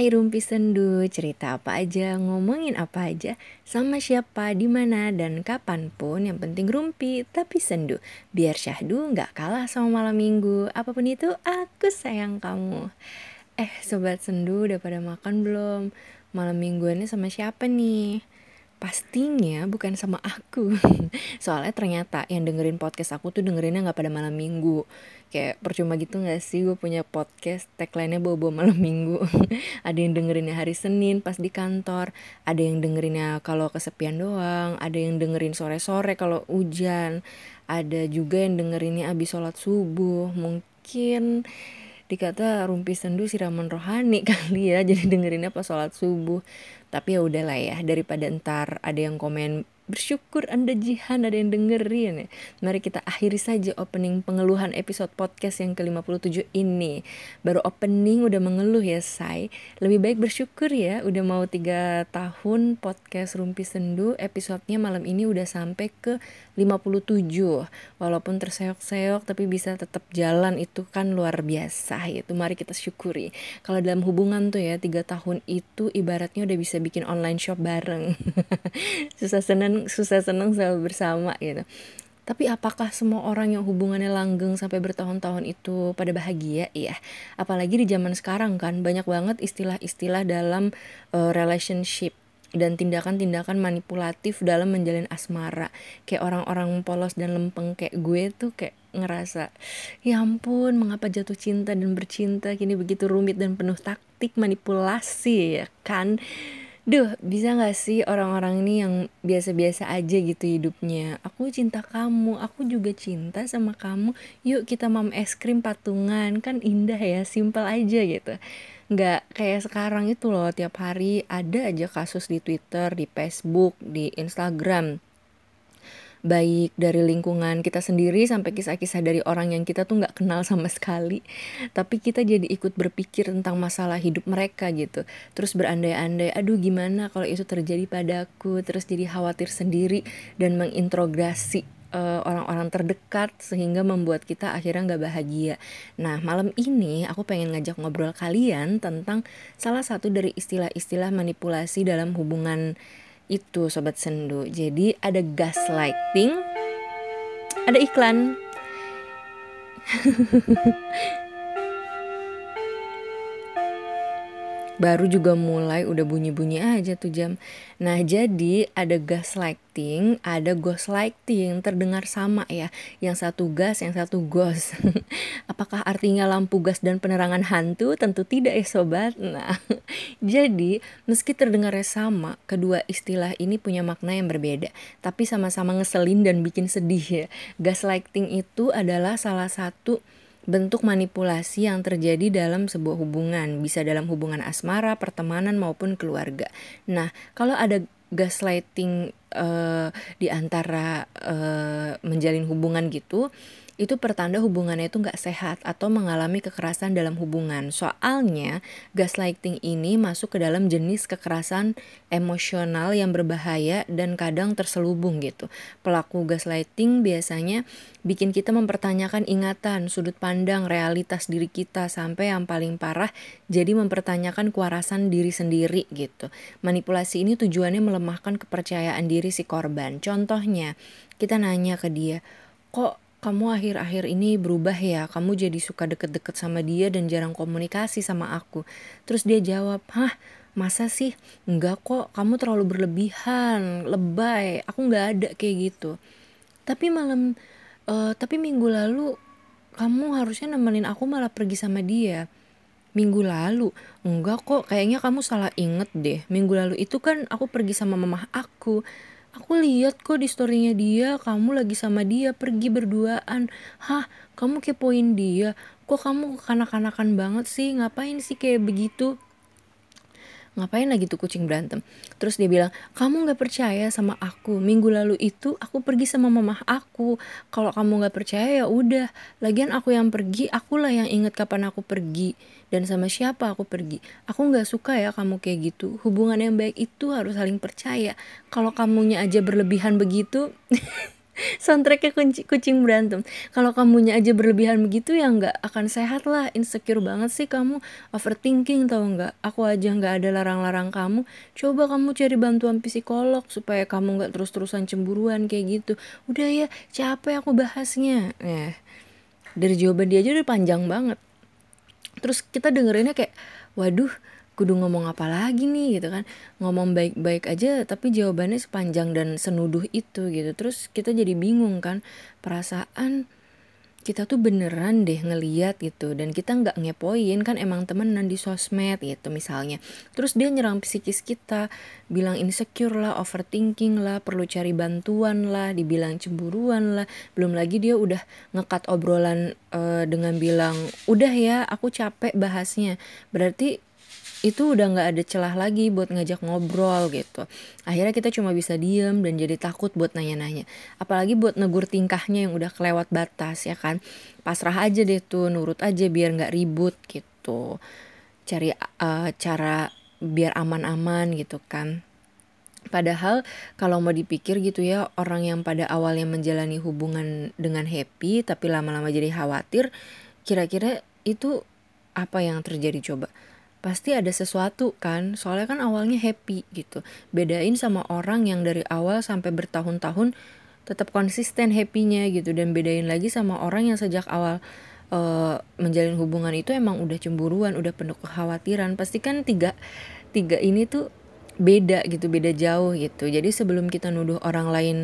Hai Rumpi Sendu, cerita apa aja, ngomongin apa aja, sama siapa, di mana dan kapan pun yang penting rumpi tapi sendu. Biar syahdu nggak kalah sama malam minggu, apa pun itu aku sayang kamu. Eh sobat sendu udah pada makan belum? Malam mingguannya sama siapa nih? Pastinya bukan sama aku. Soalnya ternyata yang dengerin podcast aku tuh dengerinnya gak pada malam minggu. Kayak percuma gitu gak sih gue punya podcast? Tagline-nya bawa-bawa malam minggu. Ada yang dengerinnya hari Senin pas di kantor. Ada yang dengerinnya kalau kesepian doang. Ada yang dengerin sore-sore kalau hujan. Ada juga yang dengerinnya abis sholat subuh. Mungkin dikata rumpi sendu siraman rohani kali ya. Jadi dengerinnya pas sholat subuh. Tapi ya udahlah ya daripada ntar ada yang komen bersyukur Anda Jihan ada yang dengerin ya. Mari kita akhiri saja opening pengeluhan episode podcast yang ke-57 ini. Baru opening udah mengeluh ya, say. Lebih baik bersyukur ya, udah mau 3 tahun podcast Rumpi Sendu, episodenya malam ini udah sampai ke 57. Walaupun terseok-seok tapi bisa tetap jalan itu kan luar biasa itu. Mari kita syukuri. Kalau dalam hubungan tuh ya, 3 tahun itu ibaratnya udah bisa bikin online shop bareng. Susah senang susah senang selalu bersama gitu tapi apakah semua orang yang hubungannya langgeng sampai bertahun-tahun itu pada bahagia? Iya. Apalagi di zaman sekarang kan banyak banget istilah-istilah dalam uh, relationship dan tindakan-tindakan manipulatif dalam menjalin asmara. Kayak orang-orang polos dan lempeng kayak gue tuh kayak ngerasa, ya ampun, mengapa jatuh cinta dan bercinta kini begitu rumit dan penuh taktik manipulasi ya kan? Duh, bisa gak sih orang-orang ini yang biasa-biasa aja gitu hidupnya? Aku cinta kamu, aku juga cinta sama kamu. Yuk kita mam es krim patungan, kan indah ya, simpel aja gitu. Nggak kayak sekarang itu loh, tiap hari ada aja kasus di Twitter, di Facebook, di Instagram baik dari lingkungan kita sendiri sampai kisah-kisah dari orang yang kita tuh nggak kenal sama sekali. Tapi kita jadi ikut berpikir tentang masalah hidup mereka gitu. Terus berandai-andai aduh gimana kalau itu terjadi padaku? Terus jadi khawatir sendiri dan mengintrogasi uh, orang-orang terdekat sehingga membuat kita akhirnya nggak bahagia. Nah malam ini aku pengen ngajak ngobrol kalian tentang salah satu dari istilah-istilah manipulasi dalam hubungan itu sobat sendu. Jadi ada gaslighting, ada iklan. baru juga mulai udah bunyi-bunyi aja tuh jam. Nah, jadi ada gas lighting, ada ghost lighting, terdengar sama ya. Yang satu gas, yang satu ghost. Apakah artinya lampu gas dan penerangan hantu? Tentu tidak ya sobat. Nah, jadi meski terdengarnya sama, kedua istilah ini punya makna yang berbeda, tapi sama-sama ngeselin dan bikin sedih ya. Lighting itu adalah salah satu bentuk manipulasi yang terjadi dalam sebuah hubungan, bisa dalam hubungan asmara, pertemanan maupun keluarga. Nah, kalau ada gaslighting uh, di antara uh, menjalin hubungan gitu, itu pertanda hubungannya itu nggak sehat atau mengalami kekerasan dalam hubungan. Soalnya gaslighting ini masuk ke dalam jenis kekerasan emosional yang berbahaya dan kadang terselubung gitu. Pelaku gaslighting biasanya bikin kita mempertanyakan ingatan, sudut pandang, realitas diri kita sampai yang paling parah jadi mempertanyakan kewarasan diri sendiri gitu. Manipulasi ini tujuannya melemahkan kepercayaan diri si korban. Contohnya, kita nanya ke dia, "Kok kamu akhir-akhir ini berubah ya, kamu jadi suka deket-deket sama dia dan jarang komunikasi sama aku. Terus dia jawab, hah masa sih? Enggak kok, kamu terlalu berlebihan, lebay, aku nggak ada kayak gitu. Tapi malam, uh, tapi minggu lalu kamu harusnya nemenin aku malah pergi sama dia. Minggu lalu, enggak kok, kayaknya kamu salah inget deh. Minggu lalu itu kan aku pergi sama mamah aku. Aku lihat kok di storynya dia, kamu lagi sama dia pergi berduaan. Hah, kamu kepoin dia? Kok kamu kanak-kanakan banget sih? Ngapain sih kayak begitu? Ngapain lagi tuh kucing berantem? Terus dia bilang kamu nggak percaya sama aku. Minggu lalu itu aku pergi sama mamah aku. Kalau kamu nggak percaya ya udah. Lagian aku yang pergi akulah yang inget kapan aku pergi. Dan sama siapa aku pergi. Aku nggak suka ya kamu kayak gitu. Hubungan yang baik itu harus saling percaya. Kalau kamunya aja berlebihan begitu soundtracknya kucing, kucing berantem. Kalau kamunya aja berlebihan begitu ya nggak akan sehat lah. Insecure banget sih kamu. Overthinking tau nggak? Aku aja nggak ada larang-larang kamu. Coba kamu cari bantuan psikolog supaya kamu nggak terus-terusan cemburuan kayak gitu. Udah ya capek aku bahasnya. Ya dari jawaban dia aja udah panjang banget. Terus kita dengerinnya kayak waduh kudu ngomong apa lagi nih gitu kan. Ngomong baik-baik aja tapi jawabannya sepanjang dan senuduh itu gitu. Terus kita jadi bingung kan perasaan kita tuh beneran deh ngeliat gitu. Dan kita nggak ngepoin kan emang temenan di sosmed gitu misalnya. Terus dia nyerang psikis kita bilang insecure lah overthinking lah perlu cari bantuan lah dibilang cemburuan lah. Belum lagi dia udah ngekat obrolan uh, dengan bilang udah ya aku capek bahasnya. Berarti itu udah nggak ada celah lagi buat ngajak ngobrol gitu. Akhirnya kita cuma bisa diem dan jadi takut buat nanya-nanya. Apalagi buat negur tingkahnya yang udah kelewat batas ya kan? Pasrah aja deh tuh nurut aja biar nggak ribut gitu. Cari uh, cara biar aman-aman gitu kan. Padahal kalau mau dipikir gitu ya orang yang pada awalnya menjalani hubungan dengan happy tapi lama-lama jadi khawatir kira-kira itu apa yang terjadi coba? Pasti ada sesuatu kan. Soalnya kan awalnya happy gitu. Bedain sama orang yang dari awal sampai bertahun-tahun tetap konsisten happynya gitu. Dan bedain lagi sama orang yang sejak awal uh, menjalin hubungan itu emang udah cemburuan udah penuh kekhawatiran. Pasti kan tiga tiga ini tuh beda gitu beda jauh gitu. Jadi sebelum kita nuduh orang lain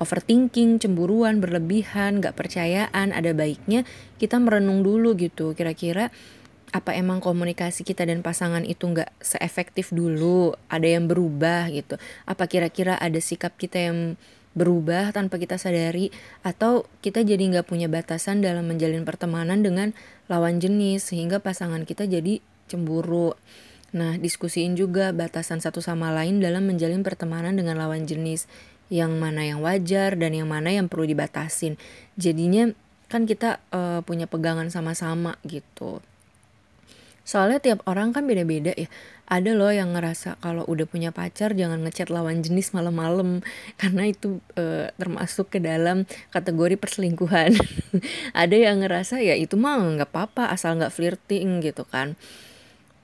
overthinking cemburuan berlebihan gak percayaan ada baiknya kita merenung dulu gitu. Kira-kira apa emang komunikasi kita dan pasangan itu nggak seefektif dulu ada yang berubah gitu. Apa kira-kira ada sikap kita yang berubah tanpa kita sadari? Atau kita jadi nggak punya batasan dalam menjalin pertemanan dengan lawan jenis sehingga pasangan kita jadi cemburu? Nah diskusiin juga batasan satu sama lain dalam menjalin pertemanan dengan lawan jenis. Yang mana yang wajar dan yang mana yang perlu dibatasin. Jadinya kan kita uh, punya pegangan sama-sama gitu Soalnya tiap orang kan beda-beda ya. Ada loh yang ngerasa kalau udah punya pacar jangan ngechat lawan jenis malam-malam karena itu e, termasuk ke dalam kategori perselingkuhan. ada yang ngerasa ya itu mah nggak apa-apa asal nggak flirting gitu kan.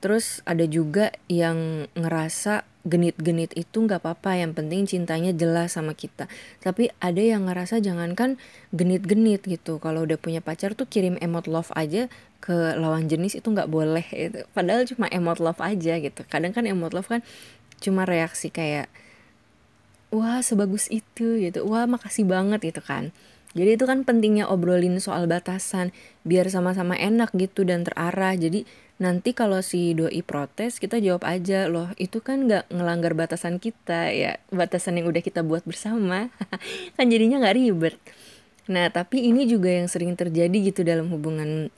Terus ada juga yang ngerasa genit-genit itu nggak apa-apa yang penting cintanya jelas sama kita. Tapi ada yang ngerasa jangankan genit-genit gitu kalau udah punya pacar tuh kirim emot love aja ke lawan jenis itu nggak boleh itu padahal cuma emot love aja gitu. Kadang kan emot love kan cuma reaksi kayak wah sebagus itu gitu. Wah makasih banget gitu kan. Jadi itu kan pentingnya obrolin soal batasan biar sama-sama enak gitu dan terarah. Jadi nanti kalau si doi protes kita jawab aja loh itu kan nggak ngelanggar batasan kita ya batasan yang udah kita buat bersama. Kan jadinya nggak ribet. Nah tapi ini juga yang sering terjadi gitu dalam hubungan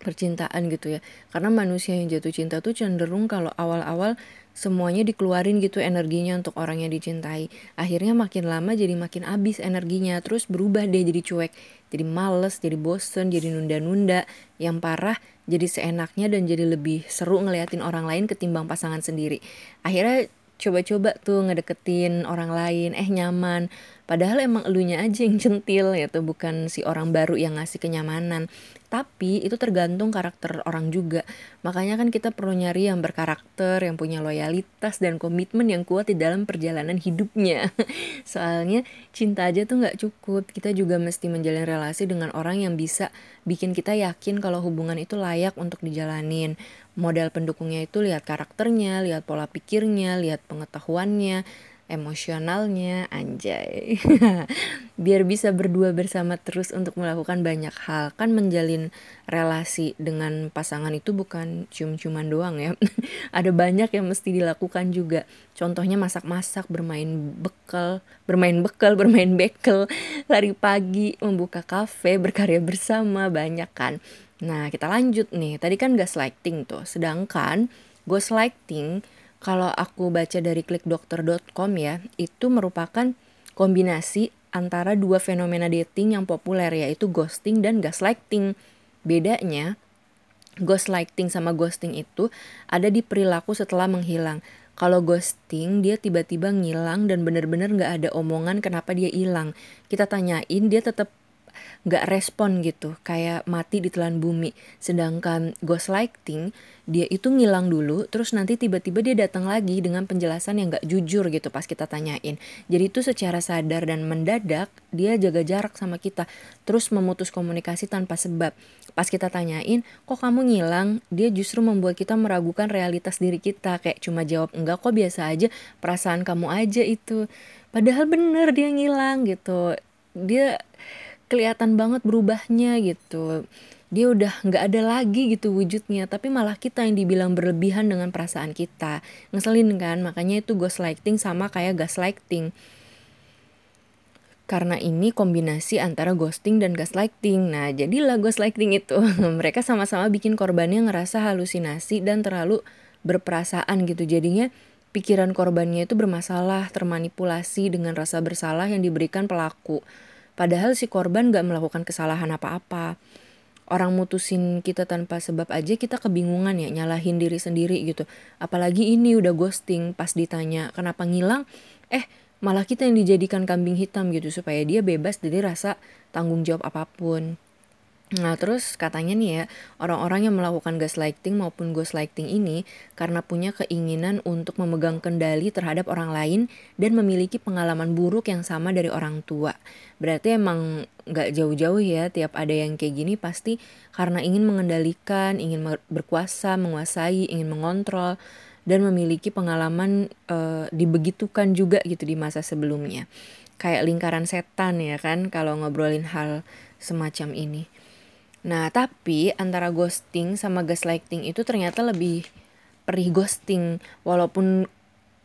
percintaan gitu ya. Karena manusia yang jatuh cinta tuh cenderung kalau awal-awal semuanya dikeluarin gitu energinya untuk orang yang dicintai. Akhirnya makin lama jadi makin habis energinya terus berubah deh jadi cuek. Jadi males jadi bosen jadi nunda-nunda. Yang parah jadi seenaknya dan jadi lebih seru ngeliatin orang lain ketimbang pasangan sendiri. Akhirnya coba-coba tuh ngedeketin orang lain eh nyaman. Padahal emang elunya aja yang centil ya tuh bukan si orang baru yang ngasih kenyamanan tapi itu tergantung karakter orang juga. Makanya kan kita perlu nyari yang berkarakter yang punya loyalitas dan komitmen yang kuat di dalam perjalanan hidupnya. Soalnya cinta aja tuh nggak cukup. Kita juga mesti menjalin relasi dengan orang yang bisa bikin kita yakin kalau hubungan itu layak untuk dijalanin. Modal pendukungnya itu lihat karakternya lihat pola pikirnya lihat pengetahuannya emosionalnya anjay. Biar bisa berdua bersama terus untuk melakukan banyak hal. Kan menjalin relasi dengan pasangan itu bukan cium-ciuman doang ya. Ada banyak yang mesti dilakukan juga. Contohnya masak-masak bermain bekal bermain bekal bermain bekel. Lari pagi membuka kafe berkarya bersama banyak kan. Nah kita lanjut nih. Tadi kan gaslighting tuh. Sedangkan gaslighting kalau aku baca dari klikdokter.com ya, itu merupakan kombinasi antara dua fenomena dating yang populer yaitu ghosting dan gaslighting. Bedanya, ghosting sama ghosting itu ada di perilaku setelah menghilang. Kalau ghosting dia tiba-tiba ngilang dan bener-bener nggak ada omongan kenapa dia hilang. Kita tanyain dia tetap nggak respon gitu kayak mati ditelan bumi. Sedangkan ghost lighting dia itu ngilang dulu terus nanti tiba-tiba dia datang lagi dengan penjelasan yang nggak jujur gitu pas kita tanyain. Jadi itu secara sadar dan mendadak dia jaga jarak sama kita terus memutus komunikasi tanpa sebab. Pas kita tanyain kok kamu ngilang? Dia justru membuat kita meragukan realitas diri kita kayak cuma jawab enggak kok biasa aja perasaan kamu aja itu. Padahal bener dia ngilang gitu. Dia kelihatan banget berubahnya gitu dia udah nggak ada lagi gitu wujudnya tapi malah kita yang dibilang berlebihan dengan perasaan kita ngeselin kan makanya itu ghostlighting sama kayak gaslighting karena ini kombinasi antara ghosting dan gaslighting. Nah, jadilah ghostlighting itu. Mereka sama-sama bikin korbannya ngerasa halusinasi dan terlalu berperasaan gitu. Jadinya pikiran korbannya itu bermasalah, termanipulasi dengan rasa bersalah yang diberikan pelaku. Padahal si korban gak melakukan kesalahan apa-apa. Orang mutusin kita tanpa sebab aja kita kebingungan ya nyalahin diri sendiri gitu. Apalagi ini udah ghosting pas ditanya kenapa ngilang, eh malah kita yang dijadikan kambing hitam gitu supaya dia bebas dari rasa tanggung jawab apa pun. Nah terus katanya nih ya orang-orang yang melakukan gaslighting maupun ghostlighting ini karena punya keinginan untuk memegang kendali terhadap orang lain dan memiliki pengalaman buruk yang sama dari orang tua. Berarti emang gak jauh-jauh ya tiap ada yang kayak gini pasti karena ingin mengendalikan, ingin berkuasa, menguasai, ingin mengontrol dan memiliki pengalaman e, dibegitukan juga gitu di masa sebelumnya. Kayak lingkaran setan ya kan kalau ngobrolin hal semacam ini. Nah, tapi antara ghosting sama gaslighting itu ternyata lebih perih ghosting. Walaupun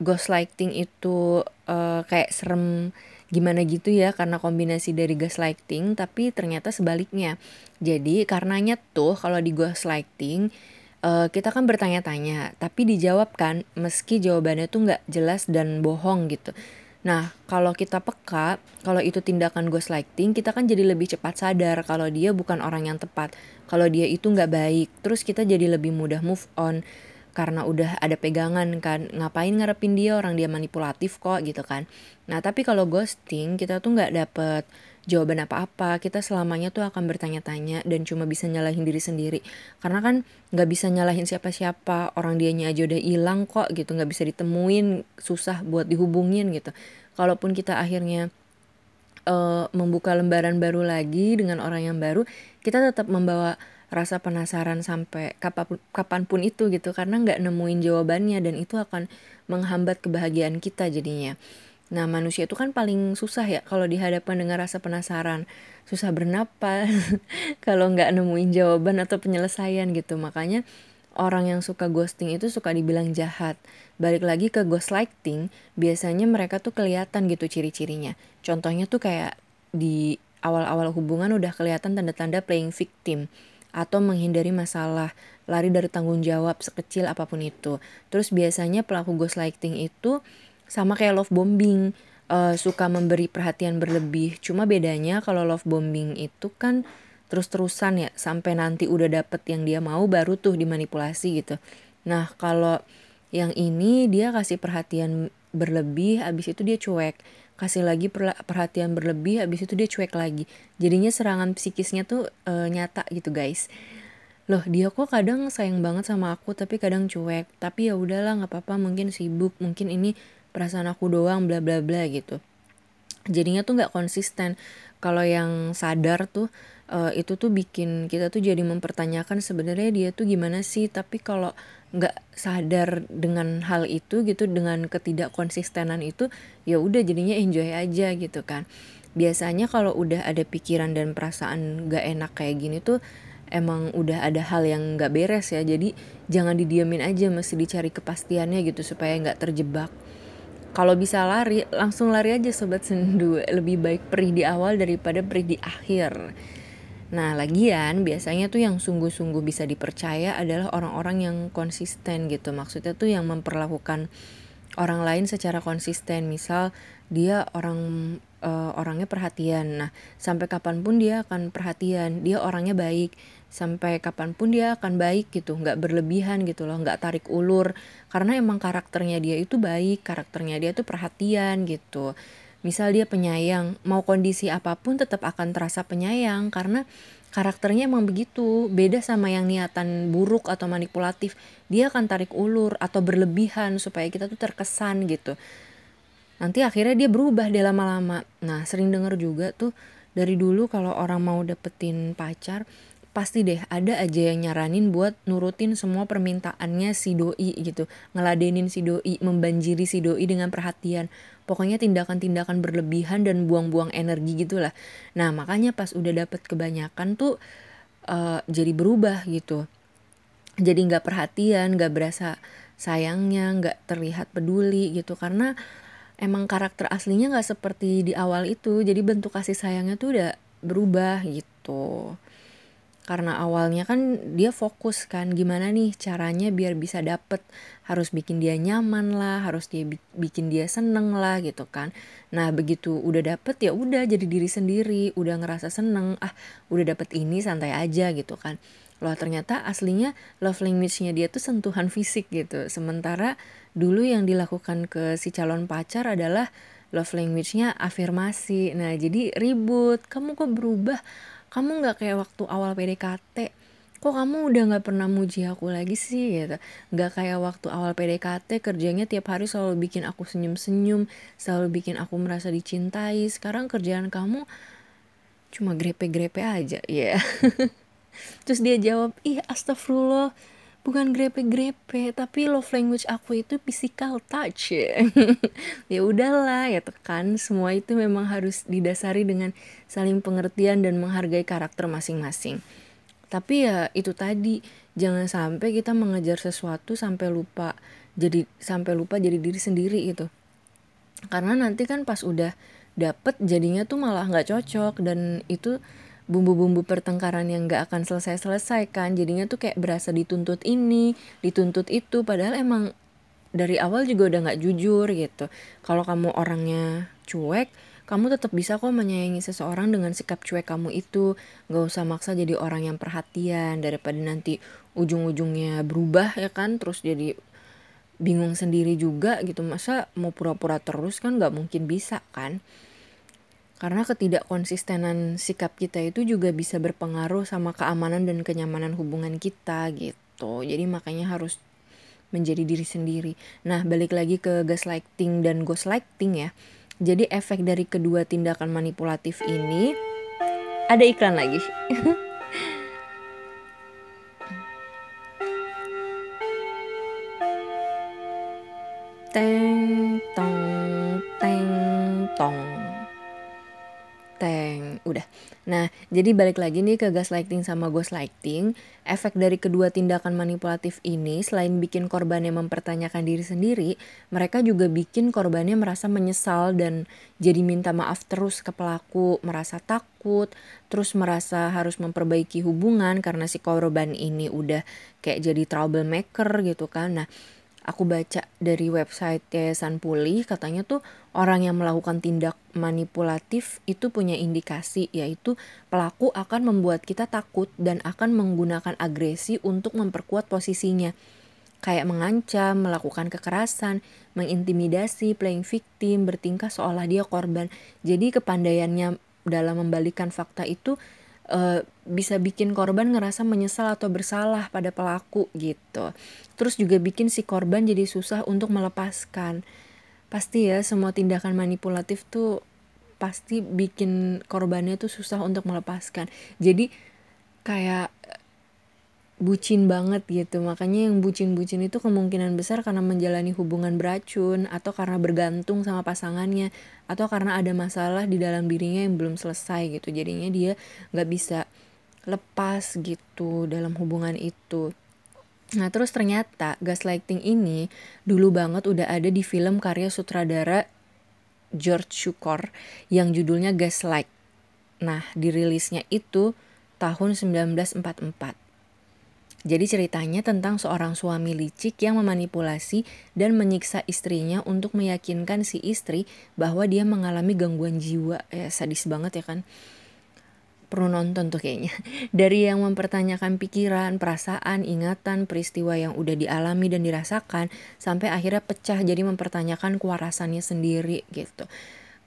gaslighting itu uh, kayak serem gimana gitu ya karena kombinasi dari gaslighting, tapi ternyata sebaliknya. Jadi karenanya tuh kalau di gaslighting uh, kita kan bertanya-tanya, tapi dijawab kan meski jawabannya tuh nggak jelas dan bohong gitu. Nah, kalau kita peka, kalau itu tindakan ghostlighting, kita kan jadi lebih cepat sadar kalau dia bukan orang yang tepat. Kalau dia itu nggak baik, terus kita jadi lebih mudah move on karena udah ada pegangan kan. Ngapain ngarepin dia? Orang dia manipulatif kok gitu kan. Nah, tapi kalau ghosting, kita tuh nggak dapet jawaban apa-apa. Kita selamanya tuh akan bertanya-tanya dan cuma bisa nyalahin diri sendiri. Karena kan nggak bisa nyalahin siapa-siapa. Orang dianya aja udah hilang kok gitu. Nggak bisa ditemuin. Susah buat dihubungin gitu. Kalaupun kita akhirnya uh, membuka lembaran baru lagi dengan orang yang baru kita tetap membawa rasa penasaran sampai kapan pun, kapan pun itu gitu karena nggak nemuin jawabannya dan itu akan menghambat kebahagiaan kita jadinya Nah, manusia itu kan paling susah ya kalau dihadapkan dengan rasa penasaran, susah bernapas kalau nggak nemuin jawaban atau penyelesaian gitu. Makanya orang yang suka ghosting itu suka dibilang jahat. Balik lagi ke ghostlighting, biasanya mereka tuh kelihatan gitu ciri-cirinya. Contohnya tuh kayak di awal-awal hubungan udah kelihatan tanda-tanda playing victim atau menghindari masalah, lari dari tanggung jawab sekecil apa pun itu. Terus biasanya pelaku ghostlighting itu sama kayak love bombing uh, suka memberi perhatian berlebih. Cuma bedanya kalau love bombing itu kan terus-terusan ya sampai nanti udah dapet yang dia mau baru tuh dimanipulasi gitu. Nah kalau yang ini dia kasih perhatian berlebih abis itu dia cuek kasih lagi perhatian berlebih abis itu dia cuek lagi. Jadinya serangan psikisnya tuh uh, nyata gitu guys. Loh dia kok kadang sayang banget sama aku tapi kadang cuek. Tapi ya udahlah nggak apa-apa mungkin sibuk mungkin ini perasaan aku doang bla bla bla gitu. Jadinya tuh nggak konsisten. Kalau yang sadar tuh uh, itu tuh bikin kita tuh jadi mempertanyakan sebenarnya dia tuh gimana sih. Tapi kalau nggak sadar dengan hal itu gitu dengan ketidakkonsistenan itu ya udah jadinya enjoy aja gitu kan. Biasanya kalau udah ada pikiran dan perasaan nggak enak kayak gini tuh emang udah ada hal yang nggak beres ya. Jadi jangan didiamin aja mesti dicari kepastiannya gitu supaya nggak terjebak. Kalau bisa lari langsung lari aja sobat sendu. Lebih baik perih di awal daripada perih di akhir nah lagian biasanya tuh yang sungguh-sungguh bisa dipercaya adalah orang-orang yang konsisten gitu maksudnya tuh yang memperlakukan orang lain secara konsisten misal dia orang uh, orangnya perhatian. Nah, sampai kapan pun dia akan perhatian. Dia orangnya baik. Sampai kapan pun dia akan baik gitu. Nggak berlebihan gitu loh. Nggak tarik ulur. Karena emang karakternya dia itu baik. Karakternya dia tuh perhatian gitu. Misal dia penyayang. Mau kondisi apa pun tetap akan terasa penyayang. Karena karakternya emang begitu. Beda sama yang niatan buruk atau manipulatif. Dia akan tarik ulur atau berlebihan supaya kita tuh terkesan gitu nanti akhirnya dia berubah dia lama-lama nah sering denger juga tuh dari dulu kalau orang mau dapetin pacar pasti deh ada aja yang nyaranin buat nurutin semua permintaannya si doi gitu. Ngeladenin si doi membanjiri si doi dengan perhatian. Pokoknya tindakan-tindakan berlebihan dan buang-buang energi gitulah. Nah makanya pas udah dapet kebanyakan tuh uh, jadi berubah gitu. Jadi nggak perhatian nggak berasa sayangnya nggak terlihat peduli gitu. Karena emang karakter aslinya nggak seperti di awal itu. Jadi bentuk kasih sayangnya tuh udah berubah gitu karena awalnya kan dia fokus kan gimana nih caranya biar bisa dapet harus bikin dia nyaman lah harus dia bikin dia seneng lah gitu kan nah begitu udah dapet ya udah jadi diri sendiri udah ngerasa seneng ah udah dapet ini santai aja gitu kan loh ternyata aslinya love language-nya dia tuh sentuhan fisik gitu sementara dulu yang dilakukan ke si calon pacar adalah love language-nya afirmasi. Nah, jadi ribut. Kamu kok berubah? Kamu nggak kayak waktu awal PDKT. Kok kamu udah nggak pernah muji aku lagi sih gitu. Nggak kayak waktu awal PDKT kerjanya tiap hari selalu bikin aku senyum-senyum, selalu bikin aku merasa dicintai. Sekarang kerjaan kamu cuma grepe-grepe aja, ya. Yeah. Terus dia jawab, ih astagfirullah, bukan grepe-grepe tapi love language aku itu physical touch. Ya udahlah ya tekan. Semua itu memang harus didasari dengan saling pengertian dan menghargai karakter masing-masing. Tapi ya itu tadi jangan sampai kita mengejar sesuatu sampai lupa jadi sampai lupa jadi diri sendiri itu karena nanti kan pas udah dapet jadinya tuh malah nggak cocok dan itu bumbu-bumbu pertengkaran yang gak akan selesai-selesai kan. Jadinya tuh kayak berasa dituntut ini dituntut itu. Padahal emang dari awal juga udah gak jujur gitu. Kalau kamu orangnya cuek kamu tetap bisa kok menyayangi seseorang dengan sikap cuek kamu itu. Gak usah maksa jadi orang yang perhatian daripada nanti ujung-ujungnya berubah ya kan. Terus jadi bingung sendiri juga gitu. Masa mau pura-pura terus kan gak mungkin bisa kan karena ketidakkonsistenan sikap kita itu juga bisa berpengaruh sama keamanan dan kenyamanan hubungan kita gitu. Jadi makanya harus menjadi diri sendiri. Nah, balik lagi ke gaslighting dan ghostlighting ya. Jadi efek dari kedua tindakan manipulatif ini ada iklan lagi. teng Nah, jadi balik lagi nih ke gaslighting sama ghostlighting. Efek dari kedua tindakan manipulatif ini, selain bikin korbannya mempertanyakan diri sendiri, mereka juga bikin korbannya merasa menyesal dan jadi minta maaf terus ke pelaku, merasa takut, terus merasa harus memperbaiki hubungan karena si korban ini udah kayak jadi troublemaker gitu kan. Nah, aku baca dari website Yayasan Pulih katanya tuh orang yang melakukan tindak manipulatif itu punya indikasi yaitu pelaku akan membuat kita takut dan akan menggunakan agresi untuk memperkuat posisinya kayak mengancam, melakukan kekerasan, mengintimidasi, playing victim, bertingkah seolah dia korban. Jadi kepandaiannya dalam membalikan fakta itu uh, bisa bikin korban ngerasa menyesal atau bersalah pada pelaku gitu. Terus juga bikin si korban jadi susah untuk melepaskan. Pasti ya semua tindakan manipulatif tuh pasti bikin korbannya tuh susah untuk melepaskan. Jadi kayak bucin banget gitu makanya yang bucin-bucin itu kemungkinan besar karena menjalani hubungan beracun atau karena bergantung sama pasangannya atau karena ada masalah di dalam dirinya yang belum selesai gitu jadinya dia nggak bisa lepas gitu dalam hubungan itu nah terus ternyata gaslighting ini dulu banget udah ada di film karya sutradara George Cukor yang judulnya Gaslight nah dirilisnya itu tahun 1944 Jadi ceritanya tentang seorang suami licik yang memanipulasi dan menyiksa istrinya untuk meyakinkan si istri bahwa dia mengalami gangguan jiwa. Ya sadis banget ya kan. Perlu nonton tuh kayaknya. Dari yang mempertanyakan pikiran, perasaan, ingatan, peristiwa yang udah dialami dan dirasakan sampai akhirnya pecah jadi mempertanyakan kewarasannya sendiri gitu.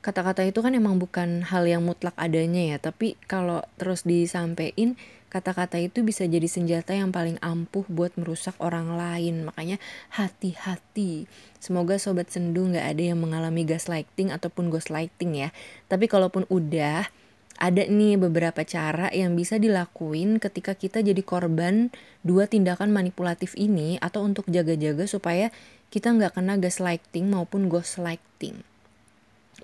Kata-kata itu kan emang bukan hal yang mutlak adanya ya tapi kalau terus disampaikan kata-kata itu bisa jadi senjata yang paling ampuh buat merusak orang lain. Makanya hati-hati. Semoga sobat sendu nggak ada yang mengalami gaslighting ataupun ghostlighting ya. Tapi kalaupun udah ada nih beberapa cara yang bisa dilakuin ketika kita jadi korban dua tindakan manipulatif ini atau untuk jaga-jaga supaya kita nggak kena gaslighting maupun ghostlighting.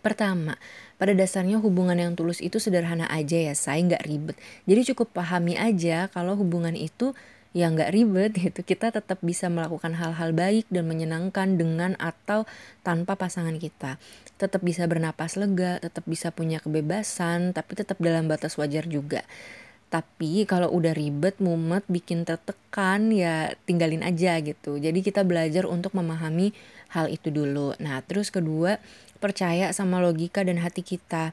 Pertama, pada dasarnya hubungan yang tulus itu sederhana aja ya, saya nggak ribet. Jadi cukup pahami aja kalau hubungan itu ya nggak ribet gitu. Kita tetap bisa melakukan hal-hal baik dan menyenangkan dengan atau tanpa pasangan kita. Tetap bisa bernapas lega, tetap bisa punya kebebasan, tapi tetap dalam batas wajar juga. Tapi kalau udah ribet, mumet, bikin tertekan ya tinggalin aja gitu. Jadi kita belajar untuk memahami hal itu dulu. Nah, terus kedua, percaya sama logika dan hati kita.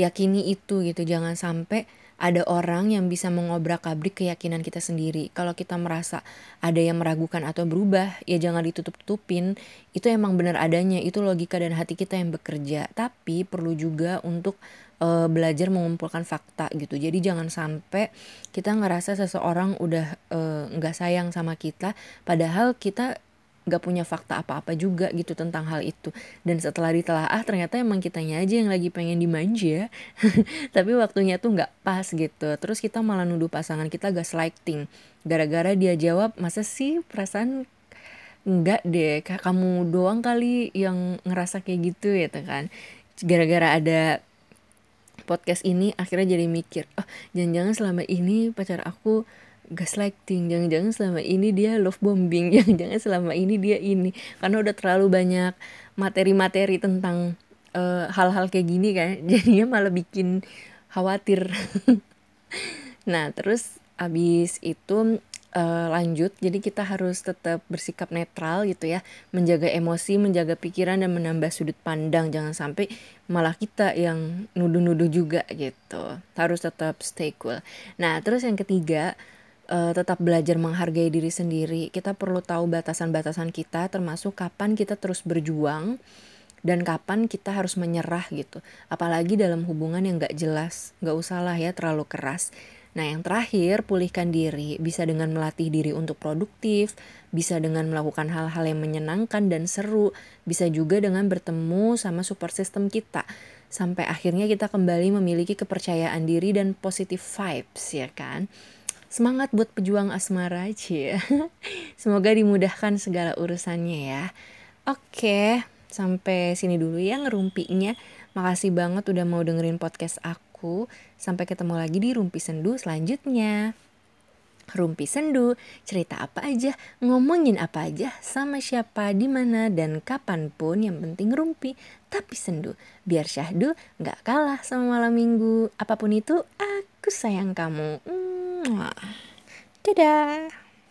Yakini itu gitu, jangan sampai ada orang yang bisa mengobrak-abrik keyakinan kita sendiri. Kalau kita merasa ada yang meragukan atau berubah, ya jangan ditutup-tutupin. Itu emang benar adanya, itu logika dan hati kita yang bekerja. Tapi perlu juga untuk uh, belajar mengumpulkan fakta gitu. Jadi jangan sampai kita ngerasa seseorang udah uh, nggak sayang sama kita, padahal kita gak punya fakta apa-apa juga gitu tentang hal itu. Dan setelah ditelaah ternyata emang kitanya aja yang lagi pengen dimanja tapi waktunya tuh nggak pas gitu. Terus kita malah nuduh pasangan kita gaslighting gara-gara dia jawab masa sih perasaan enggak deh? Kamu doang kali yang ngerasa kayak gitu ya kan. Gara-gara ada podcast ini akhirnya jadi mikir oh jangan-jangan selama ini pacar aku gaslighting jangan-jangan selama ini dia love bombing jangan-jangan selama ini dia ini. Karena udah terlalu banyak materi-materi tentang eh, hal-hal kayak gini kan jadinya malah bikin khawatir. Nah terus abis itu uh, lanjut jadi kita harus tetap bersikap netral gitu ya. Menjaga emosi menjaga pikiran dan menambah sudut pandang. Jangan sampai malah kita yang nuduh-nuduh juga gitu. Harus tetap stay cool. Nah terus yang ketiga uh, tetap belajar menghargai diri sendiri. Kita perlu tahu batasan-batasan kita, termasuk kapan kita terus berjuang dan kapan kita harus menyerah gitu. Apalagi dalam hubungan yang gak jelas, gak usah lah ya terlalu keras. Nah yang terakhir, pulihkan diri. Bisa dengan melatih diri untuk produktif, bisa dengan melakukan hal-hal yang menyenangkan dan seru, bisa juga dengan bertemu sama support system kita. Sampai akhirnya kita kembali memiliki kepercayaan diri dan positive vibes ya kan. Semangat buat pejuang asmara aja. Semoga dimudahkan segala urusannya ya. Oke, sampai sini dulu ya ngerumpinya. Makasih banget udah mau dengerin podcast aku. Sampai ketemu lagi di Rumpi Sendu selanjutnya. Rumpi Sendu, cerita apa aja, ngomongin apa aja, sama siapa, di mana dan kapan pun yang penting rumpi, tapi sendu. Biar syahdu nggak kalah sama malam minggu. Apa pun itu, aku sayang kamu. Dadah.